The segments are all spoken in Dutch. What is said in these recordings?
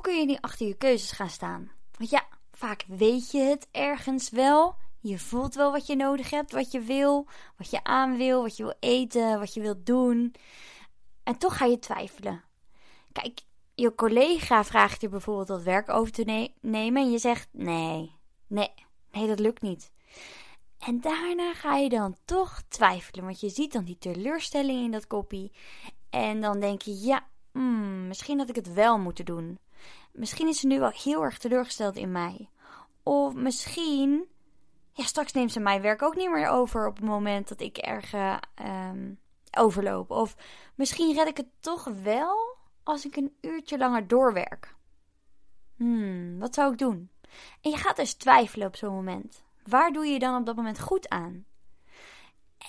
kun je niet achter je keuzes gaan staan? Want ja, vaak weet je het ergens wel. Je voelt wel wat je nodig hebt, wat je wil, wat je aan wil, wat je wil eten, wat je wilt doen. En toch ga je twijfelen. Kijk, je collega vraagt je bijvoorbeeld dat werk over te nemen en je zegt nee, nee, nee, dat lukt niet. En daarna ga je dan toch twijfelen, want je ziet dan die teleurstelling in dat kopie. En dan denk je, ja, hmm, misschien had ik het wel moeten doen. Misschien is ze nu wel heel erg teleurgesteld in mij. Of misschien, ja, straks neemt ze mijn werk ook niet meer over op het moment dat ik erg um, overloop. Of misschien red ik het toch wel als ik een uurtje langer doorwerk. Hmm, wat zou ik doen? En je gaat dus twijfelen op zo'n moment. Waar doe je dan op dat moment goed aan?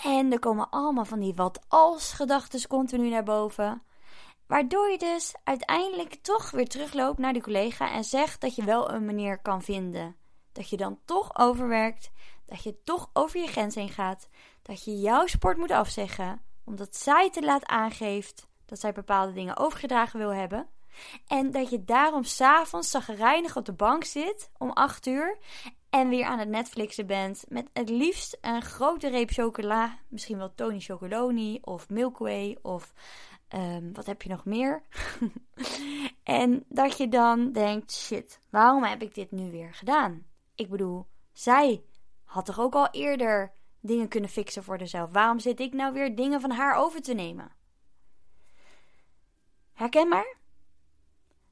En er komen allemaal van die wat als gedachten continu naar boven. Waardoor je dus uiteindelijk toch weer terugloopt naar die collega en zegt dat je wel een manier kan vinden. Dat je dan toch overwerkt, dat je toch over je grens heen gaat, dat je jouw sport moet afzeggen, omdat zij te laat aangeeft dat zij bepaalde dingen overgedragen wil hebben. En dat je daarom s'avonds zagrijnig op de bank zit om 8 uur en weer aan het Netflixen bent met het liefst een grote reep chocola. Misschien wel Tony Chocoloni of Milky Way of um, wat heb je nog meer? en dat je dan denkt, shit, waarom heb ik dit nu weer gedaan? Ik bedoel, zij had toch ook al eerder dingen kunnen fixen voor zichzelf. Waarom zit ik nou weer dingen van haar over te nemen? Herkenbaar?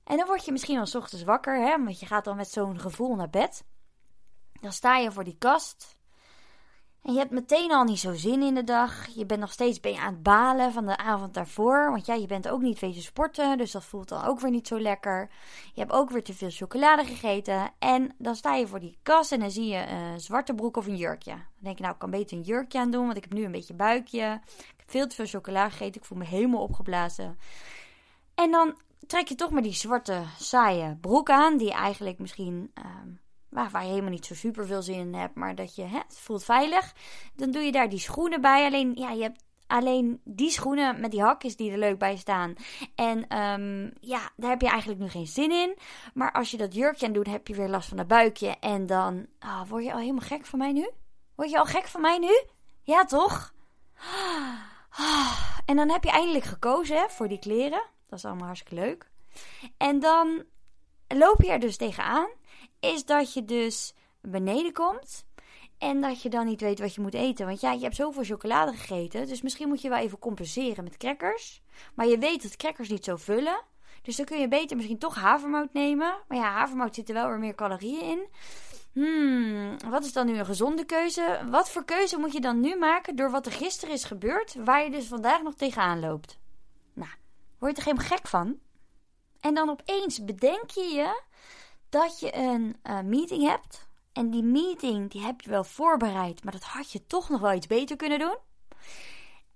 En dan word je misschien s ochtends wakker, hè? Want je gaat dan met zo'n gevoel naar bed. Dan sta je voor die kast. En je hebt meteen al niet zo zin in de dag. Je bent nog steeds ben aan het balen van de avond daarvoor. Want ja, je bent ook niet wezen sporten. Dus dat voelt dan ook weer niet zo lekker. Je hebt ook weer te veel chocolade gegeten. En dan sta je voor die kast en dan zie je een zwarte broek of een jurkje. Dan denk je, nou, ik kan beter een jurkje aan doen. Want ik heb nu een beetje buikje. Ik heb veel te veel chocolade gegeten. Ik voel me helemaal opgeblazen. En dan trek je toch maar die zwarte, saaie broek aan. Die eigenlijk misschien. Ehm, waar, waar je helemaal niet zo super veel zin in hebt, maar dat je hè, het voelt veilig. Dan doe je daar die schoenen bij. Alleen, ja, je hebt alleen die schoenen met die hakjes die er leuk bij staan. En um, ja, daar heb je eigenlijk nu geen zin in. Maar als je dat jurkje aan doet, heb je weer last van het buikje. En dan oh, word je al helemaal gek van mij nu? Word je al gek van mij nu? Ja, toch? En dan heb je eindelijk gekozen hè, voor die kleren. Dat is allemaal hartstikke leuk. En dan loop je er dus tegenaan is dat je dus beneden komt. En dat je dan niet weet wat je moet eten. Want ja, je hebt zoveel chocolade gegeten. Dus misschien moet je wel even compenseren met crackers. Maar je weet dat crackers niet zo vullen. Dus dan kun je beter misschien toch havermout nemen. Maar ja, havermout zit er wel weer meer calorieën in. Hmm, wat is dan nu een gezonde keuze? Wat voor keuze moet je dan nu maken door wat er gisteren is gebeurd, waar je dus vandaag nog tegenaan loopt? Nou, word je er helemaal gek van? En dan opeens bedenk je je dat je een uh, meeting hebt. En die meeting die heb je wel voorbereid, maar dat had je toch nog wel iets beter kunnen doen.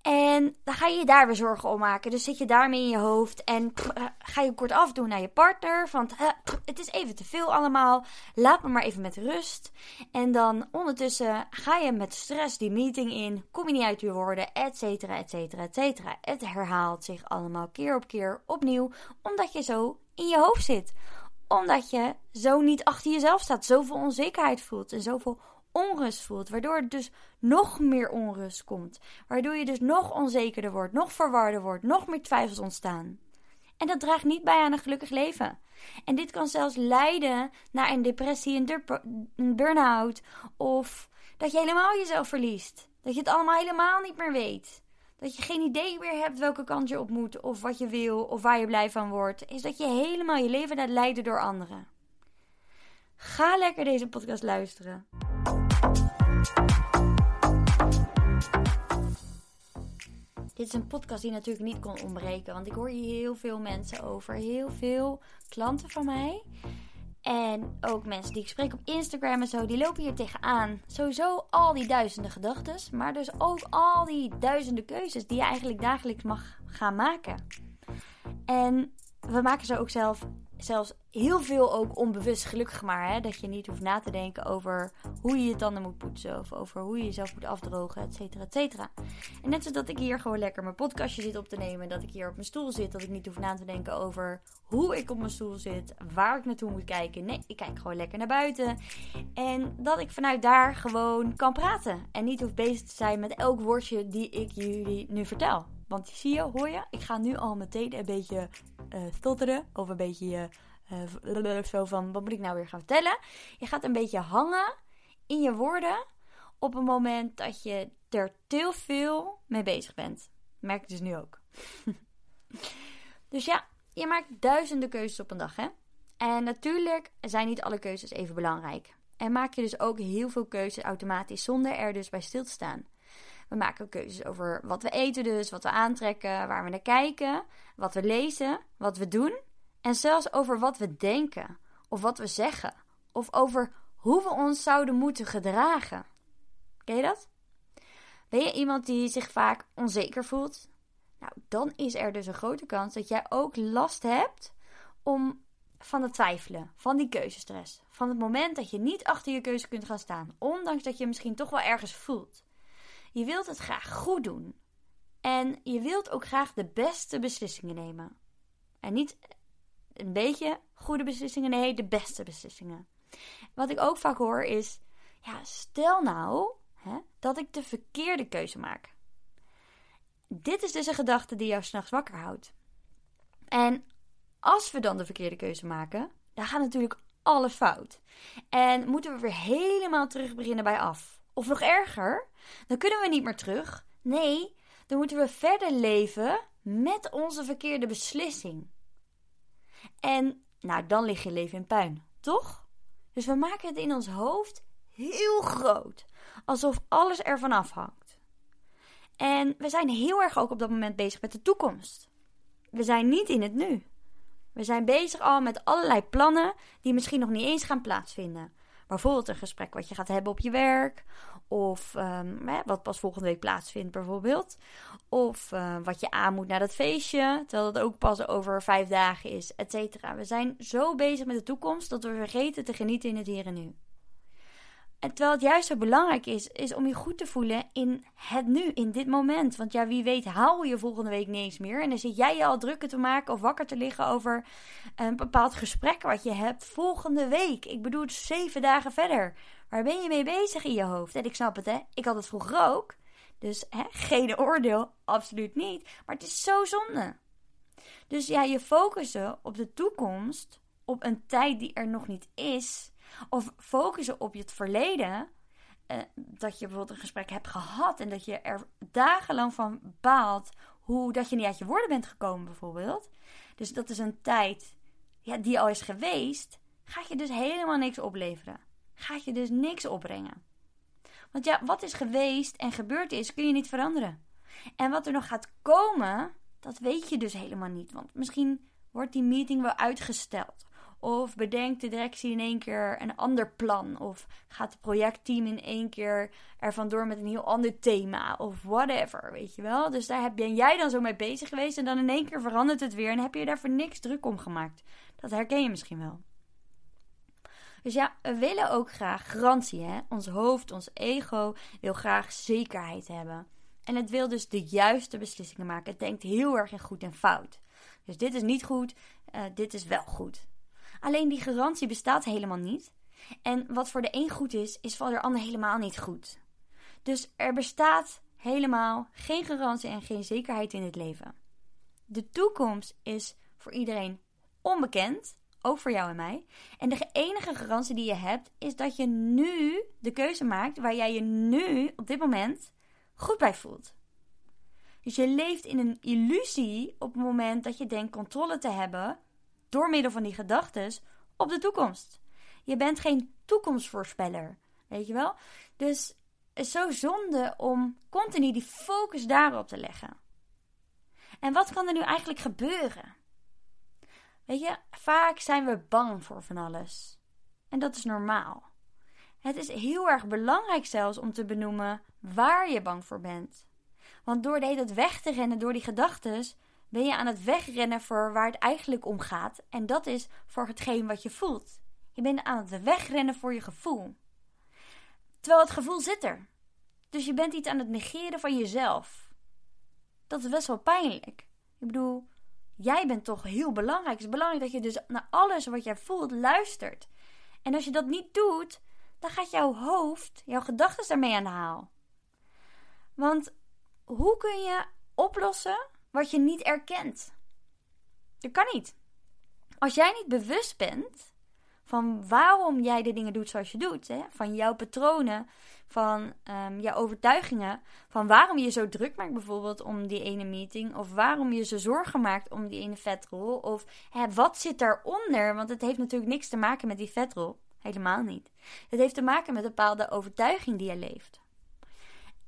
En dan ga je je daar weer zorgen om maken. Dus zit je daarmee in je hoofd en eh, ga je kort afdoen naar je partner. Van uh, het is even te veel allemaal. Laat me maar even met rust. En dan ondertussen ga je met stress die meeting in. Kom je niet uit je woorden, et cetera, et cetera, et cetera. Het herhaalt zich allemaal keer op keer opnieuw. Omdat je zo in je hoofd zit omdat je zo niet achter jezelf staat, zoveel onzekerheid voelt en zoveel onrust voelt, waardoor er dus nog meer onrust komt, waardoor je dus nog onzekerder wordt, nog verwarder wordt, nog meer twijfels ontstaan. En dat draagt niet bij aan een gelukkig leven. En dit kan zelfs leiden naar een depressie, een burn-out of dat je helemaal jezelf verliest. Dat je het allemaal helemaal niet meer weet dat je geen idee meer hebt welke kant je op moet, of wat je wil, of waar je blij van wordt, is dat je helemaal je leven laat leiden door anderen. Ga lekker deze podcast luisteren. Dit is een podcast die natuurlijk niet kon ontbreken, want ik hoor hier heel veel mensen over, heel veel klanten van mij. En ook mensen die ik spreek op Instagram en zo, die lopen hier tegenaan. Sowieso al die duizenden gedachten, maar dus ook al die duizenden keuzes die je eigenlijk dagelijks mag gaan maken. En we maken ze ook zelf zelfs heel veel ook onbewust, gelukkig maar. Hè? Dat je niet hoeft na te denken over hoe je je tanden moet poetsen. Of over hoe je jezelf moet afdrogen, et cetera, et cetera. En net zoals dat ik hier gewoon lekker mijn podcastje zit op te nemen. Dat ik hier op mijn stoel zit. Dat ik niet hoef na te denken over hoe ik op mijn stoel zit. Waar ik naartoe moet kijken. Nee, ik kijk gewoon lekker naar buiten. En dat ik vanuit daar gewoon kan praten. En niet hoef bezig te zijn met elk woordje die ik jullie nu vertel. Want zie je, hoor je, ik ga nu al meteen een beetje stotteren. Of een beetje uh, zo van, wat moet ik nou weer gaan vertellen? Je gaat een beetje hangen in je woorden op een moment dat je er te veel mee bezig bent. Merk ik dus nu ook. dus ja, je maakt duizenden keuzes op een dag, hè? En natuurlijk zijn niet alle keuzes even belangrijk. En maak je dus ook heel veel keuzes automatisch zonder er dus bij stil te staan. We maken keuzes over wat we eten dus, wat we aantrekken, waar we naar kijken, wat we lezen, wat we doen. En zelfs over wat we denken, of wat we zeggen, of over hoe we ons zouden moeten gedragen. Ken je dat? Ben je iemand die zich vaak onzeker voelt? Nou, dan is er dus een grote kans dat jij ook last hebt om van het twijfelen, van die keuzestress. Van het moment dat je niet achter je keuze kunt gaan staan, ondanks dat je misschien toch wel ergens voelt. Je wilt het graag goed doen. En je wilt ook graag de beste beslissingen nemen. En niet een beetje goede beslissingen, nee, de beste beslissingen. Wat ik ook vaak hoor is: ja, stel nou hè, dat ik de verkeerde keuze maak. Dit is dus een gedachte die jou s'nachts wakker houdt. En als we dan de verkeerde keuze maken, dan gaat natuurlijk alles fout. En moeten we weer helemaal terug beginnen bij af. Of nog erger, dan kunnen we niet meer terug. Nee, dan moeten we verder leven met onze verkeerde beslissing. En nou, dan lig je leven in puin, toch? Dus we maken het in ons hoofd heel groot, alsof alles ervan afhangt. En we zijn heel erg ook op dat moment bezig met de toekomst. We zijn niet in het nu. We zijn bezig al met allerlei plannen die misschien nog niet eens gaan plaatsvinden. Bijvoorbeeld een gesprek wat je gaat hebben op je werk. Of hè, wat pas volgende week plaatsvindt, bijvoorbeeld. Of uh, wat je aan moet naar dat feestje. Terwijl dat ook pas over vijf dagen is, et cetera. We zijn zo bezig met de toekomst dat we vergeten te genieten in het hier en nu. En terwijl het juist zo belangrijk is, is om je goed te voelen in het nu, in dit moment. Want ja, wie weet haal je volgende week niks meer. En dan zit jij je al drukker te maken of wakker te liggen over een bepaald gesprek wat je hebt volgende week. Ik bedoel, zeven dagen verder. Waar ben je mee bezig in je hoofd? En ik snap het, hè. Ik had het vroeger ook. Dus hè, geen oordeel, absoluut niet. Maar het is zo zonde. Dus ja, je focussen op de toekomst, op een tijd die er nog niet is of focussen op je het verleden. Uh, dat je bijvoorbeeld een gesprek hebt gehad en dat je er dagenlang van baalt hoe dat je niet uit je woorden bent gekomen, bijvoorbeeld. Dus dat is een tijd ja, die al is geweest. Gaat je dus helemaal niks opleveren. Gaat je dus niks opbrengen. Want ja, wat is geweest en gebeurd is, kun je niet veranderen. En wat er nog gaat komen, dat weet je dus helemaal niet. Want misschien wordt die meeting wel uitgesteld. Of bedenkt de directie in één keer een ander plan? Of gaat het projectteam in één keer er vandoor met een heel ander thema? Of whatever, weet je wel? Dus daar ben jij dan zo mee bezig geweest en dan in één keer verandert het weer en heb je daar voor niks druk om gemaakt. Dat herken je misschien wel. Dus ja, we willen ook graag garantie, hè? Ons hoofd, ons ego wil graag zekerheid hebben. En het wil dus de juiste beslissingen maken. Het denkt heel erg in goed en fout. Dus dit is niet goed, uh, dit is wel goed. Alleen die garantie bestaat helemaal niet. En wat voor de een goed is, is voor de ander helemaal niet goed. Dus er bestaat helemaal geen garantie en geen zekerheid in het leven. De toekomst is voor iedereen onbekend, ook voor jou en mij. En de enige garantie die je hebt, is dat je nu de keuze maakt waar jij je nu op dit moment goed bij voelt. Dus je leeft in een illusie op het moment dat je denkt controle te hebben door middel van die gedachten op de toekomst. Je bent geen toekomstvoorspeller, weet je wel? Dus het is zo zonde om continu die focus daarop te leggen. En wat kan er nu eigenlijk gebeuren? Weet je, vaak zijn we bang voor van alles. En dat is normaal. Het is heel erg belangrijk zelfs om te benoemen waar je bang voor bent. Want door de weg te rennen door die gedachten, ben je aan het wegrennen voor waar het eigenlijk om gaat. En dat is voor hetgeen wat je voelt. Je bent aan het wegrennen voor je gevoel. Terwijl het gevoel zit er. Dus je bent iets aan het negeren van jezelf. Dat is best wel pijnlijk. Ik bedoel, jij bent toch heel belangrijk. Het is belangrijk dat je dus naar alles wat jij voelt luistert. En als je dat niet doet, dan gaat jouw hoofd, jouw gedachten daarmee aan de haal. Want hoe kun je oplossen wat je niet erkent? Dat kan niet. Als jij niet bewust bent van waarom jij de dingen doet zoals je doet, hè? van jouw patronen, van um, jouw overtuigingen, van waarom je zo druk maakt bijvoorbeeld om die ene meeting, of waarom je zo zorgen maakt om die ene vetrol, of hè, wat zit daaronder, want het heeft natuurlijk niks te maken met die vetrol, helemaal niet. Het heeft te maken met een bepaalde overtuiging die je leeft.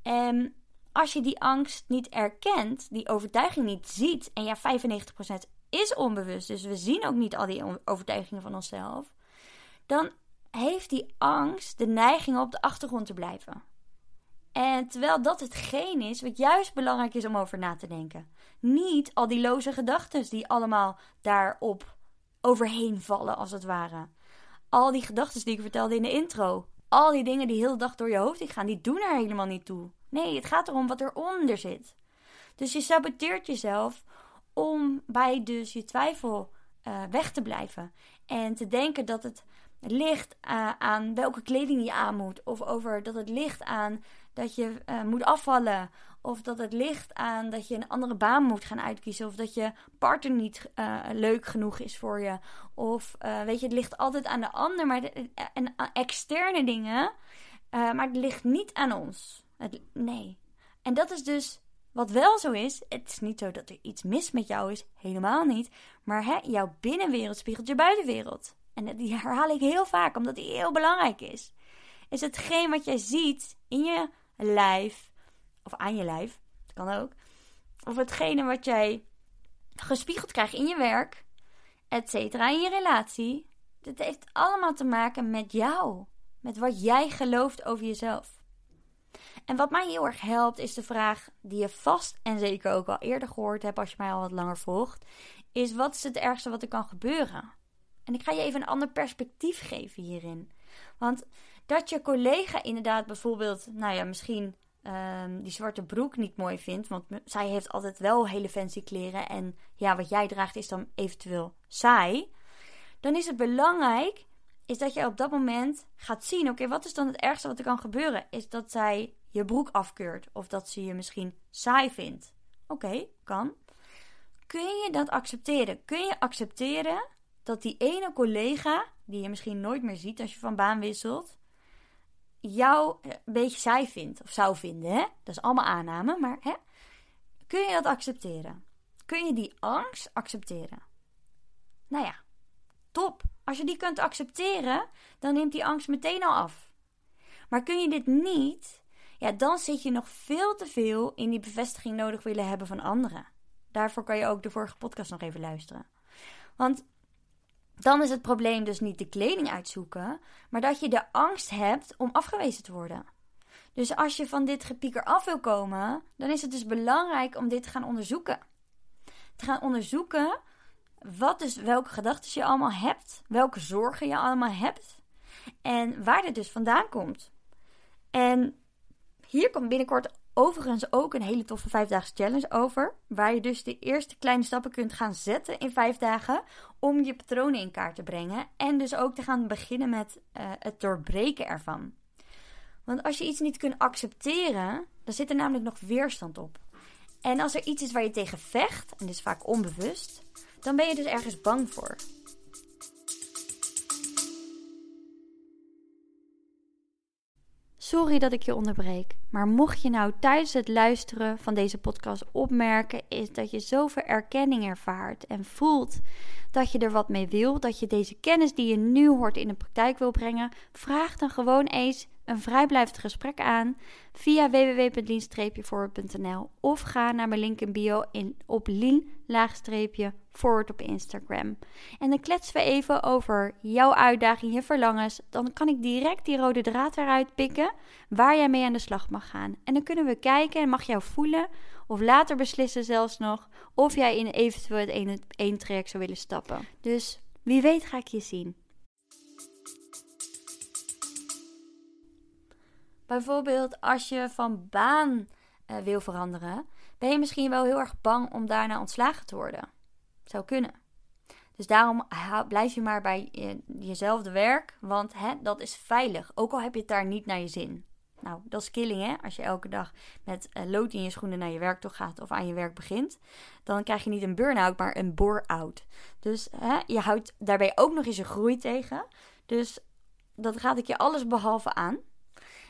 En als je die angst niet erkent, die overtuiging niet ziet, en ja, 95% is onbewust, dus we zien ook niet al die overtuigingen van onszelf, dan heeft die angst de neiging op de achtergrond te blijven. En terwijl dat hetgeen is wat juist belangrijk is om over na te denken. Niet al die loze gedachten die allemaal daarop overheen vallen, als het ware. Al die gedachten die ik vertelde in de intro. Al die dingen die heel de dag door je hoofd gaan, die doen er helemaal niet toe. Nee, het gaat erom wat eronder zit. Dus je saboteert jezelf om bij dus je twijfel uh, weg te blijven. En te denken dat het ligt uh, aan welke kleding je aan moet. Of over dat het ligt aan dat je uh, moet afvallen. Of dat het ligt aan dat je een andere baan moet gaan uitkiezen. Of dat je partner niet uh, leuk genoeg is voor je. Of weet je, het ligt altijd aan de ander. Maar de, en externe dingen. maar het ligt niet aan ons. Het, nee. En dat is dus wat wel zo is. Het is niet zo dat er iets mis met jou is. Helemaal niet. Maar hè, jouw binnenwereld spiegelt je buitenwereld. En die herhaal ik heel vaak, omdat die heel belangrijk is. Is hetgeen wat jij ziet in je lijf, of aan je lijf, dat kan ook. Of hetgene wat jij gespiegeld krijgt in je werk, et cetera, in je relatie. Dat heeft allemaal te maken met jou. Met wat jij gelooft over jezelf. En wat mij heel erg helpt, is de vraag die je vast en zeker ook al eerder gehoord hebt als je mij al wat langer volgt. Is wat is het ergste wat er kan gebeuren? En ik ga je even een ander perspectief geven hierin. Want dat je collega inderdaad bijvoorbeeld, nou ja, misschien um, die zwarte broek niet mooi vindt. Want zij heeft altijd wel hele fancy kleren. En ja, wat jij draagt is dan eventueel saai. Dan is het belangrijk is dat je op dat moment gaat zien: oké, wat is dan het ergste wat er kan gebeuren? Is dat zij je broek afkeurt of dat ze je misschien saai vindt. Oké, kan. Kun je dat accepteren? Kun je accepteren dat die ene collega, die je misschien nooit meer ziet als je van baan wisselt, jou een beetje saai vindt of zou vinden. Hè? Dat is allemaal aanname, maar hè? kun je dat accepteren? Kun je die angst accepteren? Nou ja, top. Als je die kunt accepteren, dan neemt die angst meteen al af. Maar kun je dit niet, ja, dan zit je nog veel te veel in die bevestiging nodig willen hebben van anderen. Daarvoor kan je ook de vorige podcast nog even luisteren. Want dan is het probleem dus niet de kleding uitzoeken, maar dat je de angst hebt om afgewezen te worden. Dus als je van dit gepieker af wil komen, dan is het dus belangrijk om dit te gaan onderzoeken. Te gaan onderzoeken wat dus, welke gedachten je allemaal hebt, welke zorgen je allemaal hebt en waar dit dus vandaan komt. En hier komt binnenkort overigens ook een hele toffe vijfdaagse challenge over. Waar je dus de eerste kleine stappen kunt gaan zetten in vijf dagen. Om je patronen in kaart te brengen. En dus ook te gaan beginnen met uh, het doorbreken ervan. Want als je iets niet kunt accepteren, dan zit er namelijk nog weerstand op. En als er iets is waar je tegen vecht, en is vaak onbewust, dan ben je dus ergens bang voor. Sorry dat ik je onderbreek, maar mocht je nou tijdens het luisteren van deze podcast opmerken, is dat je zoveel erkenning ervaart en voelt dat je er wat mee wil, dat je deze kennis die je nu hoort in de praktijk wil brengen, vraag dan gewoon eens een vrijblijvend gesprek aan via www.lien-forward.nl of ga naar mijn link in bio in, op lien-forward op Instagram. En dan kletsen we even over jouw uitdaging, je verlangens. Dan kan ik direct die rode draad eruit pikken waar jij mee aan de slag mag gaan. En dan kunnen we kijken en mag jou voelen Of later beslissen zelfs nog of jij in eventueel het één traject zou willen stappen. Dus wie weet ga ik je zien. Bijvoorbeeld als je van baan uh, wil veranderen, ben je misschien wel heel erg bang om daarna ontslagen te worden. Zou kunnen. Dus daarom blijf je maar bij jezelfde werk, want hè, dat is veilig. Ook al heb je het daar niet naar je zin. Nou, dat is killing hè. Als je elke dag met uh, lood in je schoenen naar je werk toe gaat of aan je werk begint, dan krijg je niet een burn-out, maar een bore-out. Dus hè, je houdt daarbij ook nog eens een groei tegen. Dus dat raad ik je alles behalve aan.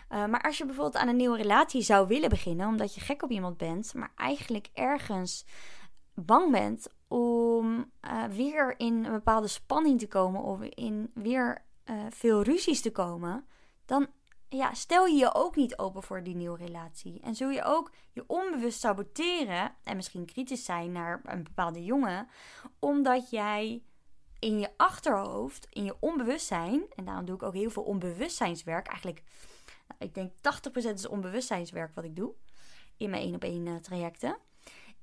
Uh, maar als je bijvoorbeeld aan een nieuwe relatie zou willen beginnen, omdat je gek op iemand bent, maar eigenlijk ergens bang bent uh, weer in een bepaalde spanning te komen of in weer uh, veel ruzies te komen, dan ja, stel je je ook niet open voor die nieuwe relatie. En zul je ook je onbewust saboteren en misschien kritisch zijn naar een bepaalde jongen, omdat jij in je achterhoofd, in je onbewustzijn, en daarom doe ik ook heel veel onbewustzijnswerk, eigenlijk, nou, ik denk 80% is onbewustzijnswerk wat ik doe in mijn één op één uh, trajecten,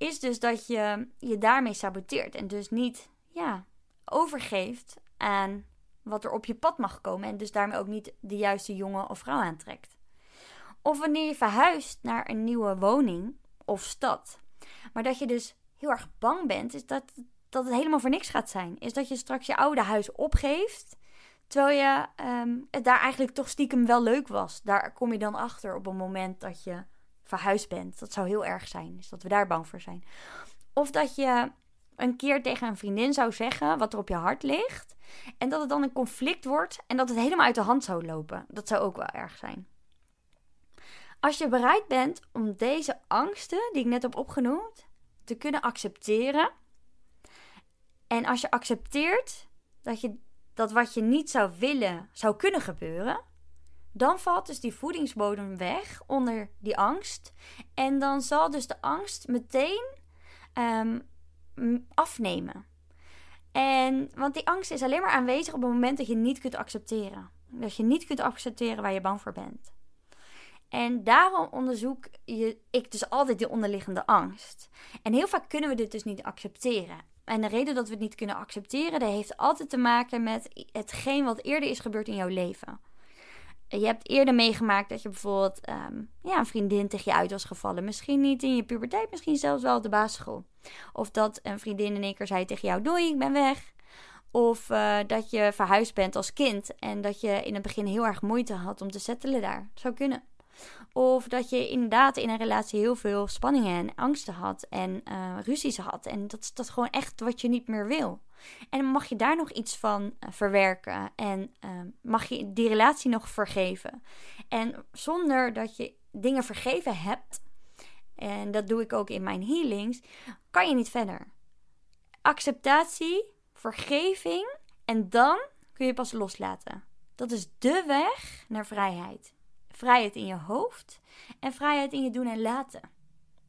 is dus dat je je daarmee saboteert en dus niet, ja, overgeeft aan wat er op je pad mag komen en dus daarmee ook niet de juiste jongen of vrouw aantrekt. Of wanneer je verhuist naar een nieuwe woning of stad, maar dat je dus heel erg bang bent, is dat, dat het helemaal voor niks gaat zijn. Is dat je straks je oude huis opgeeft, terwijl je ehm, het daar eigenlijk toch stiekem wel leuk was. Daar kom je dan achter op het moment dat je verhuisd bent. Dat zou heel erg zijn, dus dat we daar bang voor zijn. Of dat je een keer tegen een vriendin zou zeggen wat er op je hart ligt. En dat het dan een conflict wordt en dat het helemaal uit de hand zou lopen. Dat zou ook wel erg zijn. Als je bereid bent om deze angsten, die ik net heb opgenoemd, te kunnen accepteren. En als je accepteert dat, je, dat wat je niet zou willen zou kunnen gebeuren, dan valt dus die voedingsbodem weg onder die angst. En dan zal dus de angst meteen ehm, afnemen. En, want die angst is alleen maar aanwezig op het moment dat je niet kunt accepteren. Dat je niet kunt accepteren waar je bang voor bent. En daarom onderzoek je, ik dus altijd die onderliggende angst. En heel vaak kunnen we dit dus niet accepteren. En de reden dat we het niet kunnen accepteren, dat heeft altijd te maken met hetgeen wat eerder is gebeurd in jouw leven je hebt eerder meegemaakt dat je bijvoorbeeld um, ja, een vriendin tegen je uit was gevallen. Misschien niet in je puberteit, misschien zelfs wel op de basisschool. Of dat een vriendin in één keer zei tegen jou: Doei, ik ben weg. Of uh, dat je verhuisd bent als kind en dat je in het begin heel erg moeite had om te settelen daar. Zou kunnen. Of dat je inderdaad in een relatie heel veel spanningen en angsten had en uh, ruzies had. En dat is dat gewoon echt wat je niet meer wil. En mag je daar nog iets van uh, verwerken en uh, mag je die relatie nog vergeven. En zonder dat je dingen vergeven hebt, en dat doe ik ook in mijn healings, kan je niet verder. Acceptatie, vergeving en dan kun je pas loslaten. Dat is de weg naar vrijheid. Vrijheid in je hoofd en vrijheid in je doen en laten.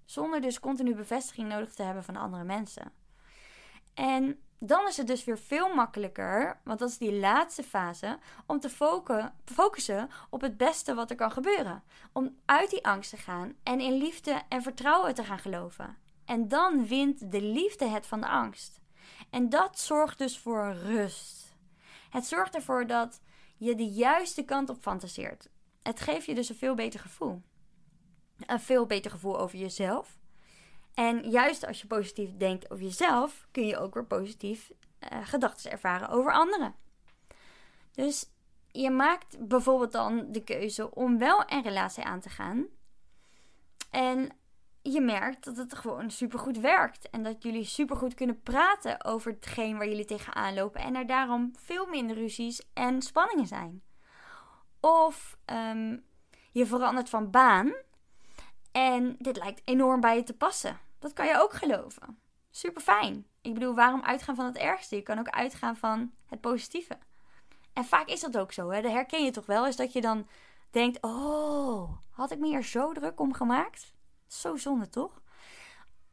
Zonder dus continu bevestiging nodig te hebben van andere mensen. En dan is het dus weer veel makkelijker, want dat is die laatste fase, om te focussen op het beste wat er kan gebeuren. Om uit die angst te gaan en in liefde en vertrouwen te gaan geloven. En dan wint de liefde het van de angst. En dat zorgt dus voor rust. Het zorgt ervoor dat je de juiste kant op fantaseert. Het geeft je dus een veel beter gevoel. Een veel beter gevoel over jezelf. En juist als je positief denkt over jezelf, kun je ook weer positief uh, gedachten ervaren over anderen. Dus je maakt bijvoorbeeld dan de keuze om wel een relatie aan te gaan. En je merkt dat het gewoon supergoed werkt. En dat jullie supergoed kunnen praten over hetgeen waar jullie tegenaan lopen. En er daarom veel minder ruzies en spanningen zijn. Of um, je verandert van baan. En dit lijkt enorm bij je te passen. Dat kan je ook geloven. Super fijn. Ik bedoel, waarom uitgaan van het ergste? Je kan ook uitgaan van het positieve. En vaak is dat ook zo. Hè? Dat herken je toch wel. Is dat je dan denkt: Oh, had ik me hier zo druk om gemaakt? Zo zonde toch?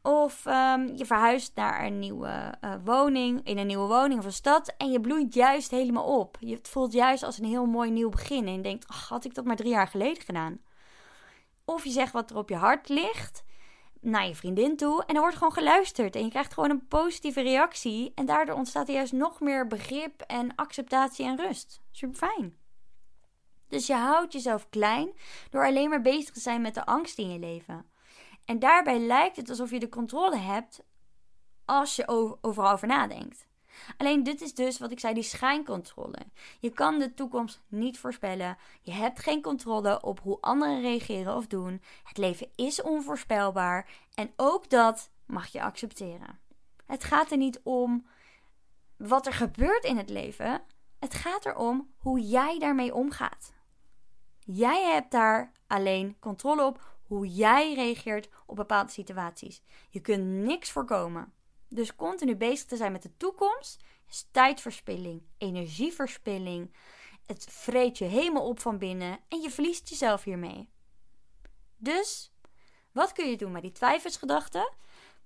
Of um, je verhuist naar een nieuwe uh, woning, in een nieuwe woning of een stad. En je bloeit juist helemaal op. Je voelt juist als een heel mooi nieuw begin. En je denkt: Ach, had ik dat maar drie jaar geleden gedaan? Of je zegt wat er op je hart ligt. naar je vriendin toe en er wordt gewoon geluisterd. En je krijgt gewoon een positieve reactie. En daardoor ontstaat er juist nog meer begrip en acceptatie en rust. Super fijn. Dus je houdt jezelf klein door alleen maar bezig te zijn met de angst in je leven. En daarbij lijkt het alsof je de controle hebt als je overal over nadenkt. Alleen dit is dus wat ik zei, die schijncontrole. Je kan de toekomst niet voorspellen. Je hebt geen controle op hoe anderen reageren of doen. Het leven is onvoorspelbaar en ook dat mag je accepteren. Het gaat er niet om wat er gebeurt in het leven. Het gaat erom hoe jij daarmee omgaat. Jij hebt daar alleen controle op hoe jij reageert op bepaalde situaties. Je kunt niks voorkomen. Dus continu bezig te zijn met de toekomst is tijdverspilling, energieverspilling. Het vreet je helemaal op van binnen en je verliest jezelf hiermee. Dus, wat kun je doen met die twijfelsgedachten?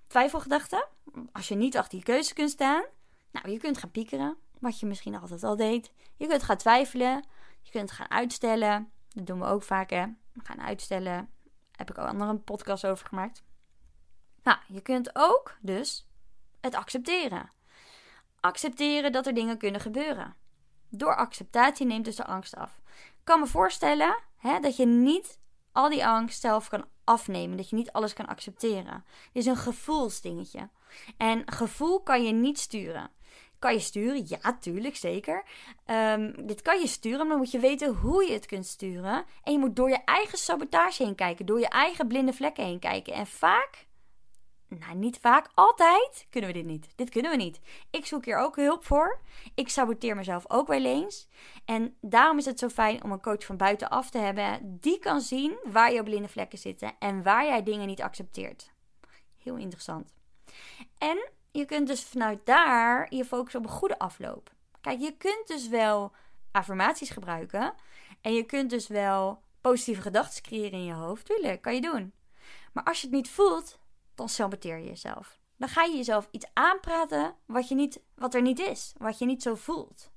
Twijfelgedachten? Als je niet achter je keuze kunt staan. Nou, je kunt gaan piekeren, wat je misschien altijd al deed. Je kunt gaan twijfelen. Je kunt gaan uitstellen. Dat doen we ook vaak, hè. We gaan uitstellen. Daar heb ik ook andere een podcast over gemaakt. Nou, je kunt ook dus het accepteren. Accepteren dat er dingen kunnen gebeuren. Door acceptatie neemt dus de angst af. Ik kan me voorstellen hè, dat je niet al die angst zelf kan afnemen. Dat je niet alles kan accepteren. Het is een gevoelsdingetje. En gevoel kan je niet sturen. Kan je sturen? Ja, tuurlijk, zeker. Um, dit kan je sturen, maar dan moet je weten hoe je het kunt sturen. En je moet door je eigen sabotage heen kijken. Door je eigen blinde vlekken heen kijken. En vaak nou, niet vaak, altijd kunnen we dit niet. Dit kunnen we niet. Ik zoek hier ook hulp voor. Ik saboteer mezelf ook wel eens. En daarom is het zo fijn om een coach van buitenaf te hebben die kan zien waar je blinde vlekken zitten en waar jij dingen niet accepteert. Heel interessant. En je kunt dus vanuit daar je focussen op een goede afloop. Kijk, je kunt dus wel affirmaties gebruiken en je kunt dus wel positieve gedachten creëren in je hoofd. Tuurlijk, kan je doen. Maar als je het niet voelt, dan saboteer je jezelf. Dan ga je jezelf iets aanpraten wat, je niet, wat er niet is, wat je niet zo voelt.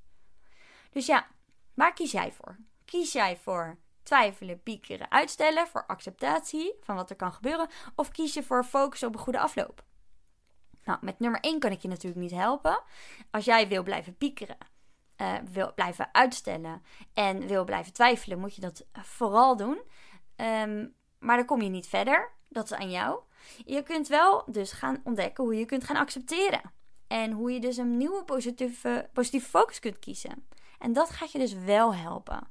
Dus ja, waar kies jij voor? Kies jij voor twijfelen, piekeren, uitstellen, voor acceptatie van wat er kan gebeuren? Of kies je voor focus op een goede afloop? Nou, met nummer 1 kan ik je natuurlijk niet helpen. Als jij wil blijven piekeren, uh, wil blijven uitstellen en wil blijven twijfelen, moet je dat vooral doen. Um, maar dan kom je niet verder. Dat is aan jou. Je kunt wel dus gaan ontdekken hoe je kunt gaan accepteren. En hoe je dus een nieuwe positieve, positieve focus kunt kiezen. En dat gaat je dus wel helpen.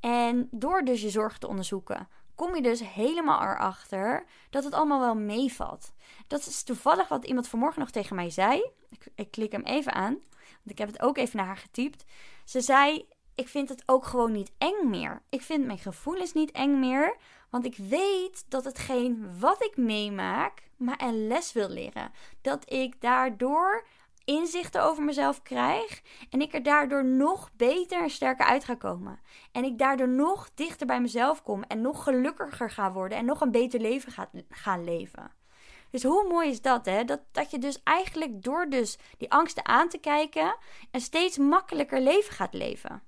En door dus je zorgen te onderzoeken, kom je dus helemaal erachter dat het allemaal wel meevalt. Dat is toevallig wat iemand vanmorgen nog tegen mij zei. Ik, ik klik hem even aan, want ik heb het ook even naar haar getypt. Ze zei: Ik vind het ook gewoon niet eng meer. Ik vind mijn gevoelens niet eng meer. Want ik weet dat hetgeen wat ik meemaak, maar een les wil leren. Dat ik daardoor inzichten over mezelf krijg. En ik er daardoor nog beter en sterker uit ga komen. En ik daardoor nog dichter bij mezelf kom. En nog gelukkiger ga worden. En nog een beter leven ga gaan leven. Dus hoe mooi is dat, hè? Dat, dat je dus eigenlijk door dus die angsten aan te kijken... een steeds makkelijker leven gaat leven.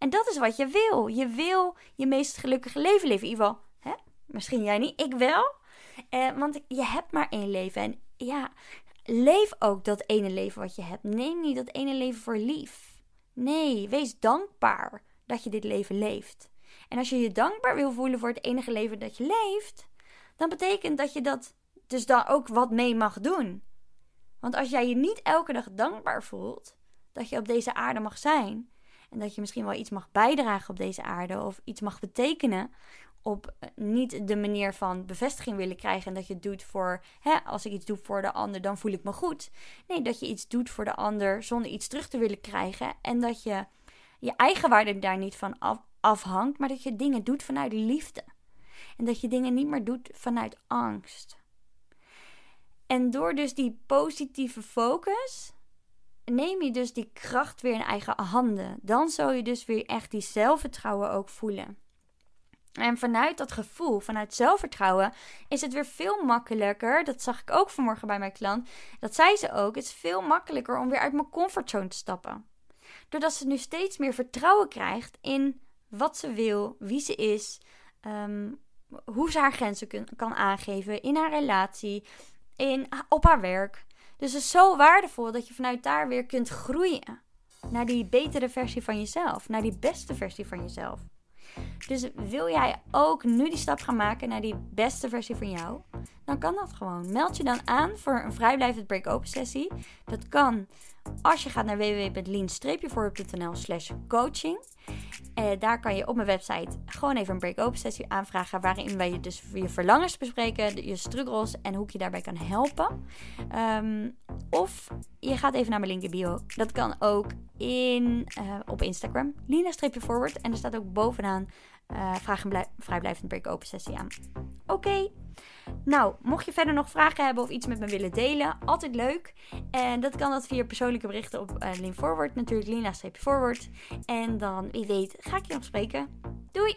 En dat is wat je wil. Je wil je meest gelukkige leven leven. In ieder geval, hè? misschien jij niet, ik wel. Eh, want je hebt maar één leven. En ja, leef ook dat ene leven wat je hebt. Neem niet dat ene leven voor lief. Nee, wees dankbaar dat je dit leven leeft. En als je je dankbaar wil voelen voor het enige leven dat je leeft, dan betekent dat je dat dus dan ook wat mee mag doen. Want als jij je niet elke dag dankbaar voelt dat je op deze aarde mag zijn, en dat je misschien wel iets mag bijdragen op deze aarde of iets mag betekenen op eh, niet de manier van bevestiging willen krijgen en dat je het doet voor, hè, als ik iets doe voor de ander, dan voel ik me goed. Nee, dat je iets doet voor de ander zonder iets terug te willen krijgen en dat je je eigen waarde daar niet van af, afhangt, maar dat je dingen doet vanuit liefde. En dat je dingen niet meer doet vanuit angst. En door dus die positieve focus neem je dus die kracht weer in eigen handen. Dan zul je dus weer echt die zelfvertrouwen ook voelen. En vanuit dat gevoel, vanuit zelfvertrouwen, is het weer veel makkelijker. Dat zag ik ook vanmorgen bij mijn klant. Dat zei ze ook. Het is veel makkelijker om weer uit mijn comfortzone te stappen. Doordat ze nu steeds meer vertrouwen krijgt in wat ze wil, wie ze is. Ehm, hoe ze haar grenzen kan aangeven in haar relatie, in, op haar werk. Dus het is zo waardevol dat je vanuit daar weer kunt groeien naar die betere versie van jezelf, naar die beste versie van jezelf. Dus wil jij ook nu die stap gaan maken naar die beste versie van jou? Dan kan dat gewoon. Meld je dan aan voor een vrijblijvend break-open sessie. Dat kan als je gaat naar www.lean-forward.nl slash coaching. Uh, daar kan je op mijn website gewoon even een break-open sessie aanvragen. Waarin wij dus je verlangens bespreken, je struggles en hoe ik je daarbij kan helpen. Um, of je gaat even naar mijn link in bio. Dat kan ook in, uh, op Instagram. Lina-forward. En er staat ook bovenaan uh, vraag een vrijblijvend break-open sessie aan. Oké. Nou, mocht je verder nog vragen hebben of iets met me willen delen, altijd leuk. En dat kan dat via persoonlijke berichten op uh, Lean Forward, natuurlijk Lina-forward. En dan, wie weet, ga ik je nog spreken. Doei!